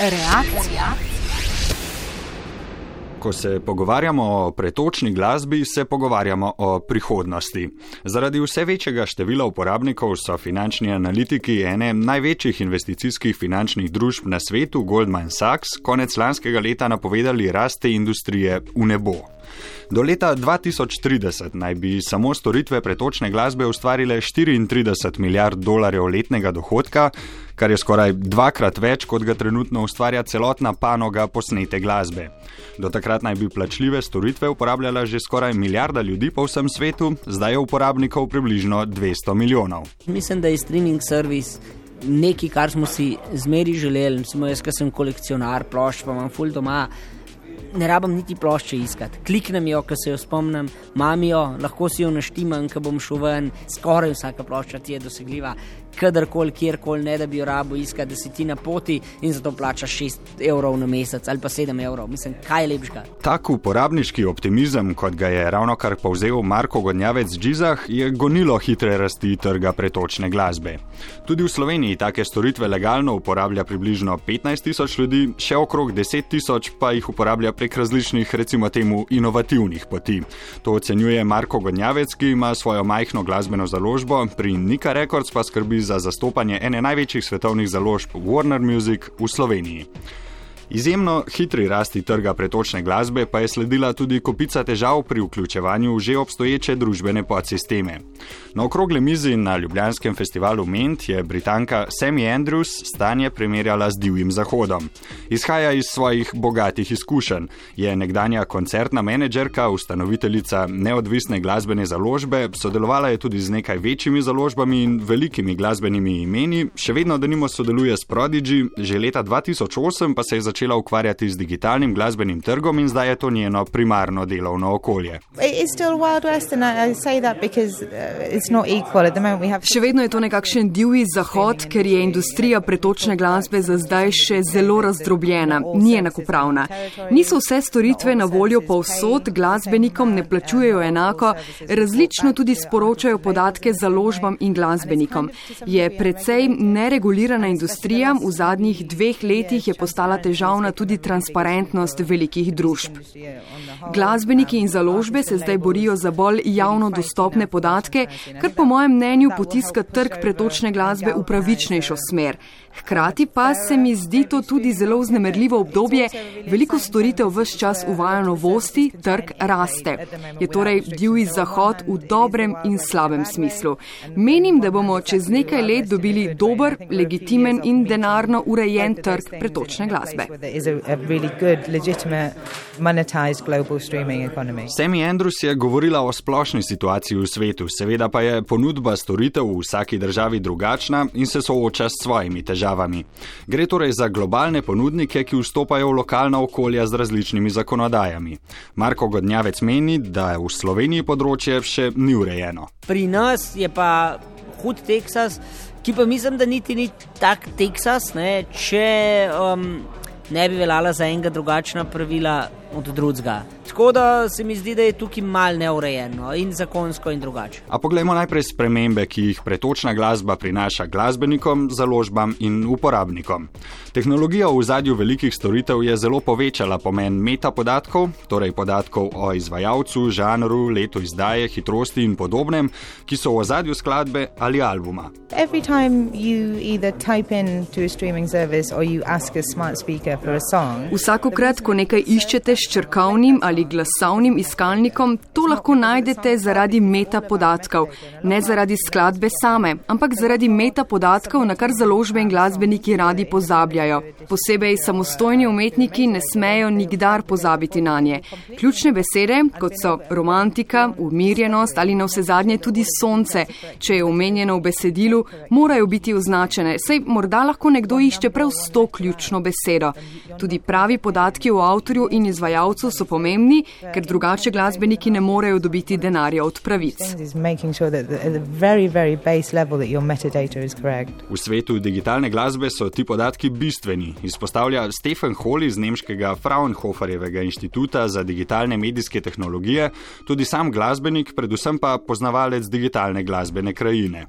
Reakcija. Ko se pogovarjamo o pretočni glasbi, se pogovarjamo o prihodnosti. Zaradi vse večjega števila uporabnikov so finančni analitiki ene največjih investicijskih finančnih družb na svetu, Goldman Sachs, konec lanskega leta napovedali rast te industrije v nebo. Do leta 2030 naj bi samo storitve pretočne glasbe ustvarile 34 milijard dolarjev letnega dohodka, kar je skoraj dvakrat več, kot ga trenutno ustvarja celotna panoga posnete glasbe. Do takrat naj bi plačljive storitve uporabljala že skoraj milijarda ljudi po vsem svetu, zdaj je uporabnikov približno 200 milijonov. Mislim, da je streaming servis. Nekaj, kar smo si zmeri želeli, smo jaz, ki sem kolekcionar, plošč, pa imam full doma, ne rabim niti plošče iskati. Kliknem jo, ko se jo spomnim, imam jo, lahko si jo naštimam, ko bom šel ven, skoraj vsaka plošča ti je dosegljiva kadarkoli, kjerkoli, ne da bi jo rabo iskati, da si ti na poti in zato plačaš 6 evrov na mesec ali pa 7 evrov. Mislim, kaj je lepšega. Tak uporabniški optimizem, kot ga je ravno kar povzel Marko Godnjavec Džizah, je gonilo hitre rasti trga pretočne glasbe. Tudi v Sloveniji take storitve legalno uporablja približno 15 tisoč ljudi, še okrog 10 tisoč pa jih uporablja prek različnih, recimo temu, inovativnih poti. To ocenjuje Marko Godnjavec, ki ima svojo majhno glasbeno založbo, pri Nika Records pa skrbi za zastopanje ene največjih svetovnih založb Warner Music v Sloveniji. Izjemno hitri rasti trga pretočne glasbe pa je sledila tudi kopica težav pri vključevanju v že obstoječe družbene podsisteme. Na okrogle mizi na Ljubljanskem festivalu Ment je Britanka Sammy Andrews stanje primerjala z divjim zahodom. Izhaja iz svojih bogatih izkušenj, je nekdanja koncertna menedžerka, ustanoviteljica neodvisne glasbene založbe, sodelovala je tudi z nekaj večjimi založbami in velikimi glasbenimi imeni, še vedno denimo sodeluje s Prodigy, že leta 2008 pa se je začela začela ukvarjati z digitalnim glasbenim trgom in zdaj je to njeno primarno delovno okolje. Še vedno je to nekakšen divji zahod, ker je industrija pretočne glasbe za zdaj še zelo razdrobljena, ni enakopravna. Niso vse storitve na voljo povsod, glasbenikom ne plačujejo enako, različno tudi sporočajo podatke založbam in glasbenikom. Je precej neregulirana industrija, v zadnjih dveh letih je postala težava težavna tudi transparentnost velikih družb. Glasbeniki in založbe se zdaj borijo za bolj javno dostopne podatke, kar po mojem mnenju potiska trg pretočne glasbe v pravičnejšo smer. Hkrati pa se mi zdi to tudi zelo vznemirljivo obdobje, veliko storitev vse čas uvaja novosti, trg raste. Je torej divji zahod v dobrem in slabem smislu. Menim, da bomo čez nekaj let dobili dober, legitimen in denarno urejen trg pretočne glasbe. Sammy Andrews je govorila o splošni situaciji v svetu, seveda pa je ponudba storitev v vsaki državi drugačna in se sooča s svojimi težavami. Gre torej za globalne ponudnike, ki vstopajo v lokalna okolja z različnimi zakonodajami. Marko Godnjavec meni, da v Sloveniji področje še ni urejeno. Pri nas je pa hud Teksas, ki pa mislim, da niti ni tak Teksas, ne, če um, ne bi veljala za enega drugačna pravila od drugega. Tako da se mi zdi, da je tukaj mal neurejeno in zakonsko in drugače. A poglejmo najprej spremembe, ki jih pretočna glasba prinaša glasbenikom, založbam in uporabnikom. Tehnologija v zadju velikih storitev je zelo povečala pomen metapodatkov, torej podatkov o izvajalcu, žanru, letu izdaje, hitrosti in podobnem, ki so v zadju skladbe ali albuma. Vsakokrat, ko nekaj iščete s črkavnim ali glasovnim iskalnikom, to lahko najdete zaradi metapodatkov. Ne zaradi skladbe same, ampak zaradi metapodatkov, na kar založbe in glasbeniki radi pozabljajo. Posebej samostojni umetniki ne smejo nikdar pozabiti na nje. Ključne besede, kot so romantika, umirjenost ali na vse zadnje tudi sonce, če je omenjeno v besedilu, morajo biti označene. Sej morda lahko nekdo išče prav sto ključno besedo. Tudi pravi podatki o avtorju in izvajalcu izvajalcu so pomembni, ker drugače glasbeniki ne morejo dobiti denarja od pravic. V svetu digitalne glasbe so ti podatki bistveni, izpostavlja Stefan Hol iz nemškega Fraunhoferjevega inštituta za digitalne medijske tehnologije, tudi sam glasbenik, predvsem pa poznavalec digitalne glasbene krajine.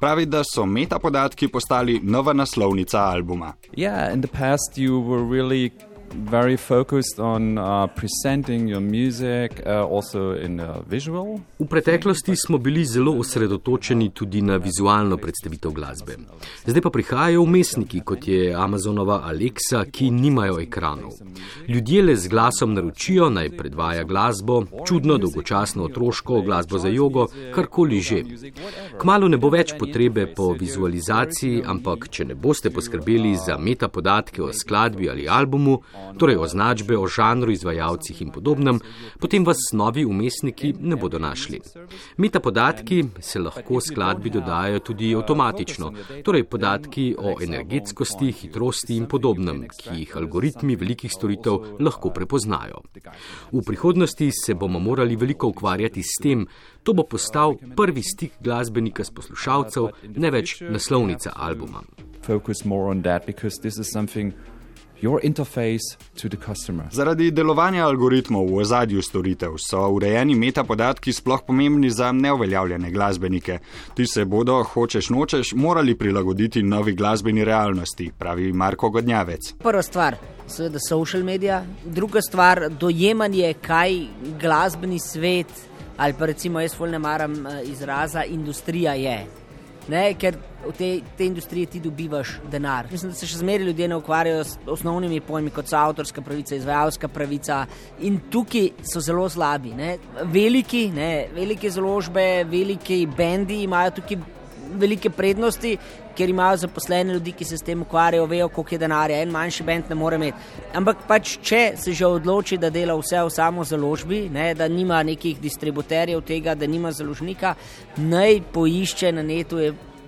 Pravi, da so metapodatki postali nova naslovnica albuma. Yeah, very focused on uh, presenting your music uh, also in uh, visual. V preteklosti smo bili zelo osredotočeni tudi na vizualno predstavitev glasbe. Zdaj pa prihajajo umestniki, kot je Amazonova Alexa, ki nimajo ekranov. Ljudje le z glasom naročijo naj predvaja glasbo, čudno, dolgočasno otroško glasbo za jogo, karkoli že. Kmalo ne bo več potrebe po vizualizaciji, ampak če ne boste poskrbeli za metapodatke o skladbi ali albumu, torej označbe o žanru, izvajalcih in podobnem, potem vas novi umestniki ne bodo našli. Meta podatki se lahko skladbi dodajajo tudi avtomatično, torej podatki o energetskosti, hitrosti in podobnem, ki jih algoritmi velikih storitev lahko prepoznajo. V prihodnosti se bomo morali veliko ukvarjati s tem, to bo postal prvi stik glasbenika s poslušalcev, ne več naslovnica albuma. Focus more on that because this is something Zaradi delovanja algoritmov v ozadju storitev so urejeni metapodatki sploh pomembni za neuveljavljene glasbenike. Ti se bodo, hočeš nočeš, morali prilagoditi novi glasbeni realnosti, pravi Marko Godnjavec. Prva stvar, seveda, social media, druga stvar, dojemanje, kaj glasbeni svet ali pa recimo jaz fulne maram eh, izraza industrija je. Ne, ker v tej, tej industriji ti dobivaš denar. Mislim, da se še zmeraj ljudje ne ukvarjajo s osnovnimi pojmi, kot so avtorska pravica, izvajalska pravica. In tukaj so zelo slabi. Ne. Veliki, ne, velike založbe, veliki bendi imajo tukaj velike prednosti, ker imajo zaposlene ljudi, ki se s tem ukvarjajo, vejo, koliko je denarja. En manjši bend ne more imeti. Ampak pač, če se že odloči, da dela vse v samo založbi, ne, da nima nekih distributerjev tega, da nima založnika, naj poišče na netu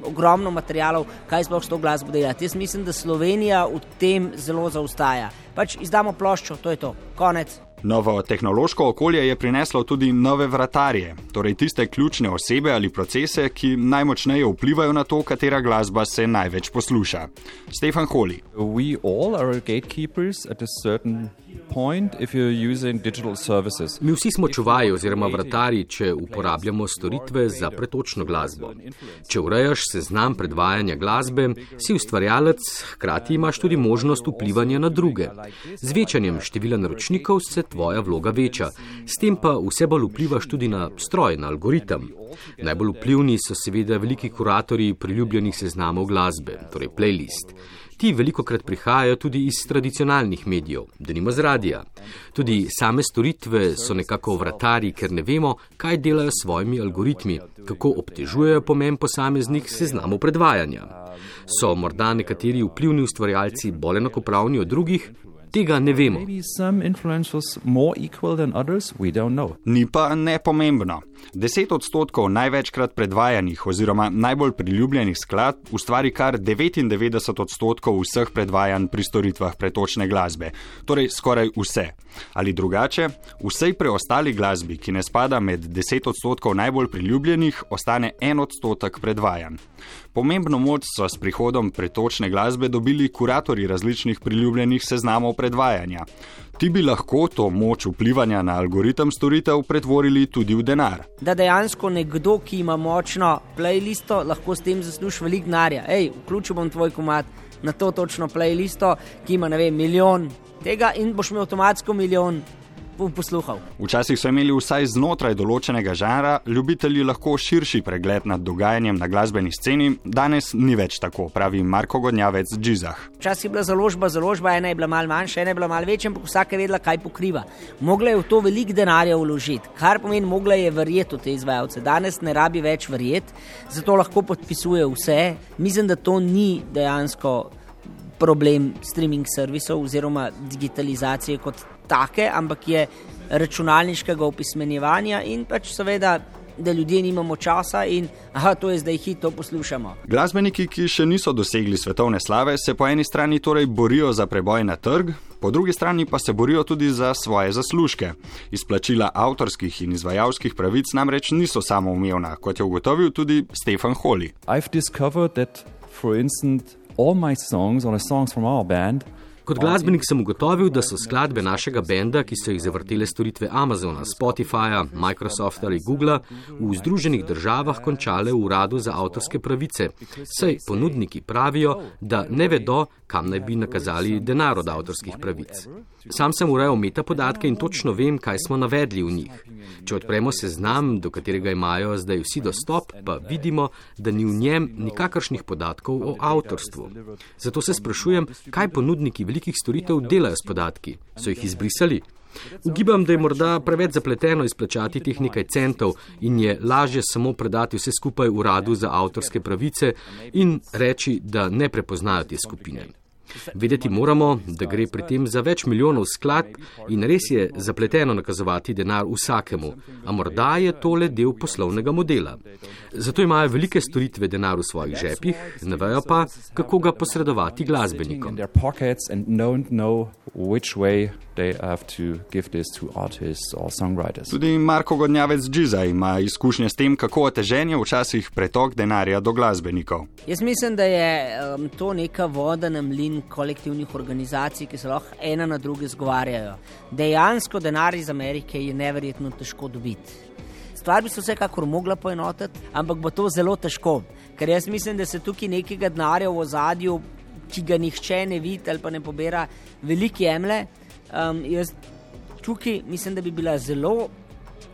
ogromno materijalov, kaj sploh s to glasbo delati. Jaz mislim, da Slovenija v tem zelo zaostaja. Pač izdamo ploščo, to je to, konec. Novo tehnološko okolje je prineslo tudi nove vratarje, torej tiste ključne osebe ali procese, ki najmočneje vplivajo na to, katera glasba se največ posluša. Stefan Holi. Mi vsi smo čuvaji oziroma vratari, če uporabljamo storitve za pretočno glasbo. Če urejaš seznam predvajanja glasbe, si ustvarjalec, hkrati imaš tudi možnost vplivanja na druge. Z večanjem števila naročnikov se tvoja vloga veča, s tem pa vse bolj vplivaš tudi na stroj, na algoritem. Najbolj vplivni so seveda veliki kuratorji priljubljenih seznamov glasbe, torej playlist. Ti veliko krat prihajajo tudi iz tradicionalnih medijev, da nima z radija. Tudi same storitve so nekako vratari, ker ne vemo, kaj delajo s svojimi algoritmi, kako obtežujejo pomen posameznih seznamov predvajanja. So morda nekateri vplivni ustvarjalci bolj enakopravni od drugih, Tega ne vemo. Ni pa nepomembno. 10 odstotkov največkrat predvajanih oziroma najbolj priljubljenih skladb ustvari kar 99 odstotkov vseh predvajanj pri storitvah pretočne glasbe, torej skoraj vse. Ali drugače, vsej preostali glasbi, ki ne spada med 10 odstotkov najbolj priljubljenih, ostane en odstotek predvajanj. Pomembno moč so s prihodom pretočne glasbe dobili kuratori različnih priljubljenih seznamov predvajanja. Ti bi lahko to moč vplivanja na algoritem storitev pretvorili tudi v denar. Da dejansko nekdo, ki ima močno playlisto, lahko s tem zasluži veliko denarja. Hej, vključil bom tvoj komat na to točno playlisto, ki ima, ne vem, milijon tega in boš imel avtomatsko milijon posluhal. Včasih so imeli vsaj znotraj določenega žanra ljubitelji lahko širši pregled nad dogajanjem na glasbeni sceni, danes ni več tako, pravi Marko Godnjavec Džizah. Včasih je bila založba, založba ena je bila mal manjša, ena je bila mal večja, ampak vsaka je vedela, kaj pokriva. Mogla je v to veliko denarja vložiti, kar pomeni, mogla je verjeti v te izvajalce. Danes ne rabi več verjeti, zato lahko podpisuje vse. Mislim, da to ni dejansko. Problem streaming servisov oziroma digitalizacije kot take, ampak je računalniškega opismenjevanja in pač seveda. Da ljudje nimamo časa in aha, to je zdaj hit, to poslušamo. Glasbeniki, ki še niso dosegli svetovne slave, se po eni strani torej borijo za preboj na trg, Po drugi strani pa se borijo tudi za svoje zaslužke. Izplačila avtorskih in izvajalskih pravic namreč niso samoumevna, kot je ugotovil tudi Stefan Holi. All my songs, all the songs from our band, Kot glasbenik sem ugotovil, da so skladbe našega benda, ki so jih zavrtele storitve Amazona, Spotifyja, Microsofta ali Google, v Združenih državah končale v uradu za avtorske pravice. Sej ponudniki pravijo, da ne vedo, kam naj bi nakazali denar od avtorskih pravic. Sam sem urejal metapodatke in točno vem, kaj smo navedli v njih. Če odpremo seznam, do katerega imajo zdaj vsi dostop, pa vidimo, da ni v njem nikakršnih podatkov o avtorstvu. Zato se sprašujem, kaj ponudniki velikih storitev delajo s podatki? So jih izbrisali? Ugibam, da je morda preveč zapleteno izplačati teh nekaj centov in je lažje samo predati vse skupaj uradu za avtorske pravice in reči, da ne prepoznajo te skupine. Vedeti moramo, da gre pri tem za več milijonov skladb in res je zapleteno nakazovati denar vsakemu, a morda je tole del poslovnega modela. Zato imajo velike storitve denar v svojih žepih, ne vejo pa, kako ga posredovati glasbenikom. Tudi Marko Godnjavec Džiza ima izkušnje s tem, kako otežen je včasih pretok denarja do glasbenikov. Jaz mislim, da je um, to neka voda na mlin kolektivnih organizacij, ki se lahko ena na druge zgovarjajo. Dejansko denar iz Amerike je neverjetno težko dobiti. Stvar bi se vsekakor mogla poenotiti, ampak bo to zelo težko, ker jaz mislim, da se tukaj nekega denarja v ozadju, ki ga nihče ne vidi ali pa ne pobira, veliki jemlje. Um, jaz tukaj mislim, da bi bila zelo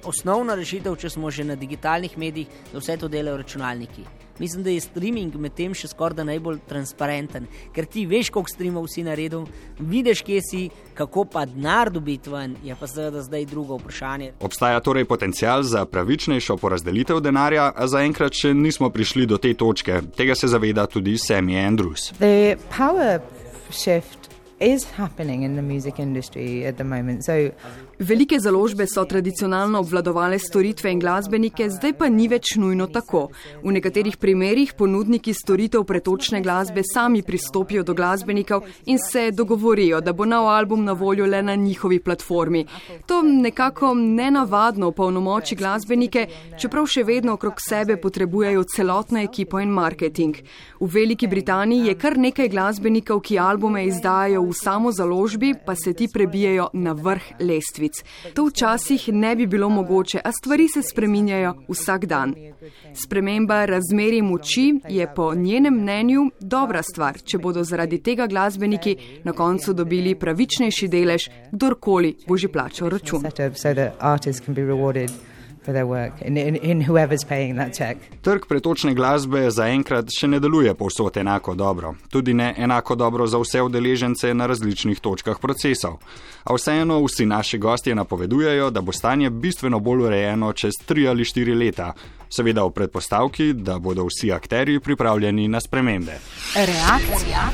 osnovna rešitev, če smo že na digitalnih medijih, da vse to delajo računalniki. Mislim, da je streaming med tem še skoraj najbolj transparenten, ker ti veš, koliko streamov si naredil, vidiš, kje si, kako pa denar dobiti ven, je pa seveda zdaj drugo vprašanje. Obstaja torej potencial za pravičnejšo porazdelitev denarja, a zaenkrat še nismo prišli do te točke. Tega se zaveda tudi Sammy Andrews. The power shift is happening in the music industry at the moment. So Velike založbe so tradicionalno obvladovale storitve in glasbenike, zdaj pa ni več nujno tako. V nekaterih primerjih ponudniki storitev pretočne glasbe sami pristopijo do glasbenikov in se dogovorijo, da bo nov album na voljo le na njihovi platformi. To nekako nenavadno polnomoči glasbenike, čeprav še vedno okrog sebe potrebujejo celotno ekipo in marketing. V Veliki Britaniji je kar nekaj glasbenikov, ki albume izdajajo v samo založbi, pa se ti prebijajo na vrh lestvi pravic. To včasih ne bi bilo mogoče, a stvari se spreminjajo vsak dan. Sprememba razmeri moči je po njenem mnenju dobra stvar, če bodo zaradi tega glasbeniki na koncu dobili pravičnejši delež, kdorkoli bo že plačal račun for their work in, in, in whoever's paying that check. Trg pretočne glasbe zaenkrat še ne deluje povsod enako dobro, tudi ne enako dobro za vse udeležence na različnih točkah procesov. A vseeno vsi naši gostje napovedujejo, da bo stanje bistveno bolj urejeno čez tri ali štiri leta, seveda v predpostavki, da bodo vsi akteri pripravljeni na spremembe. Reakcija.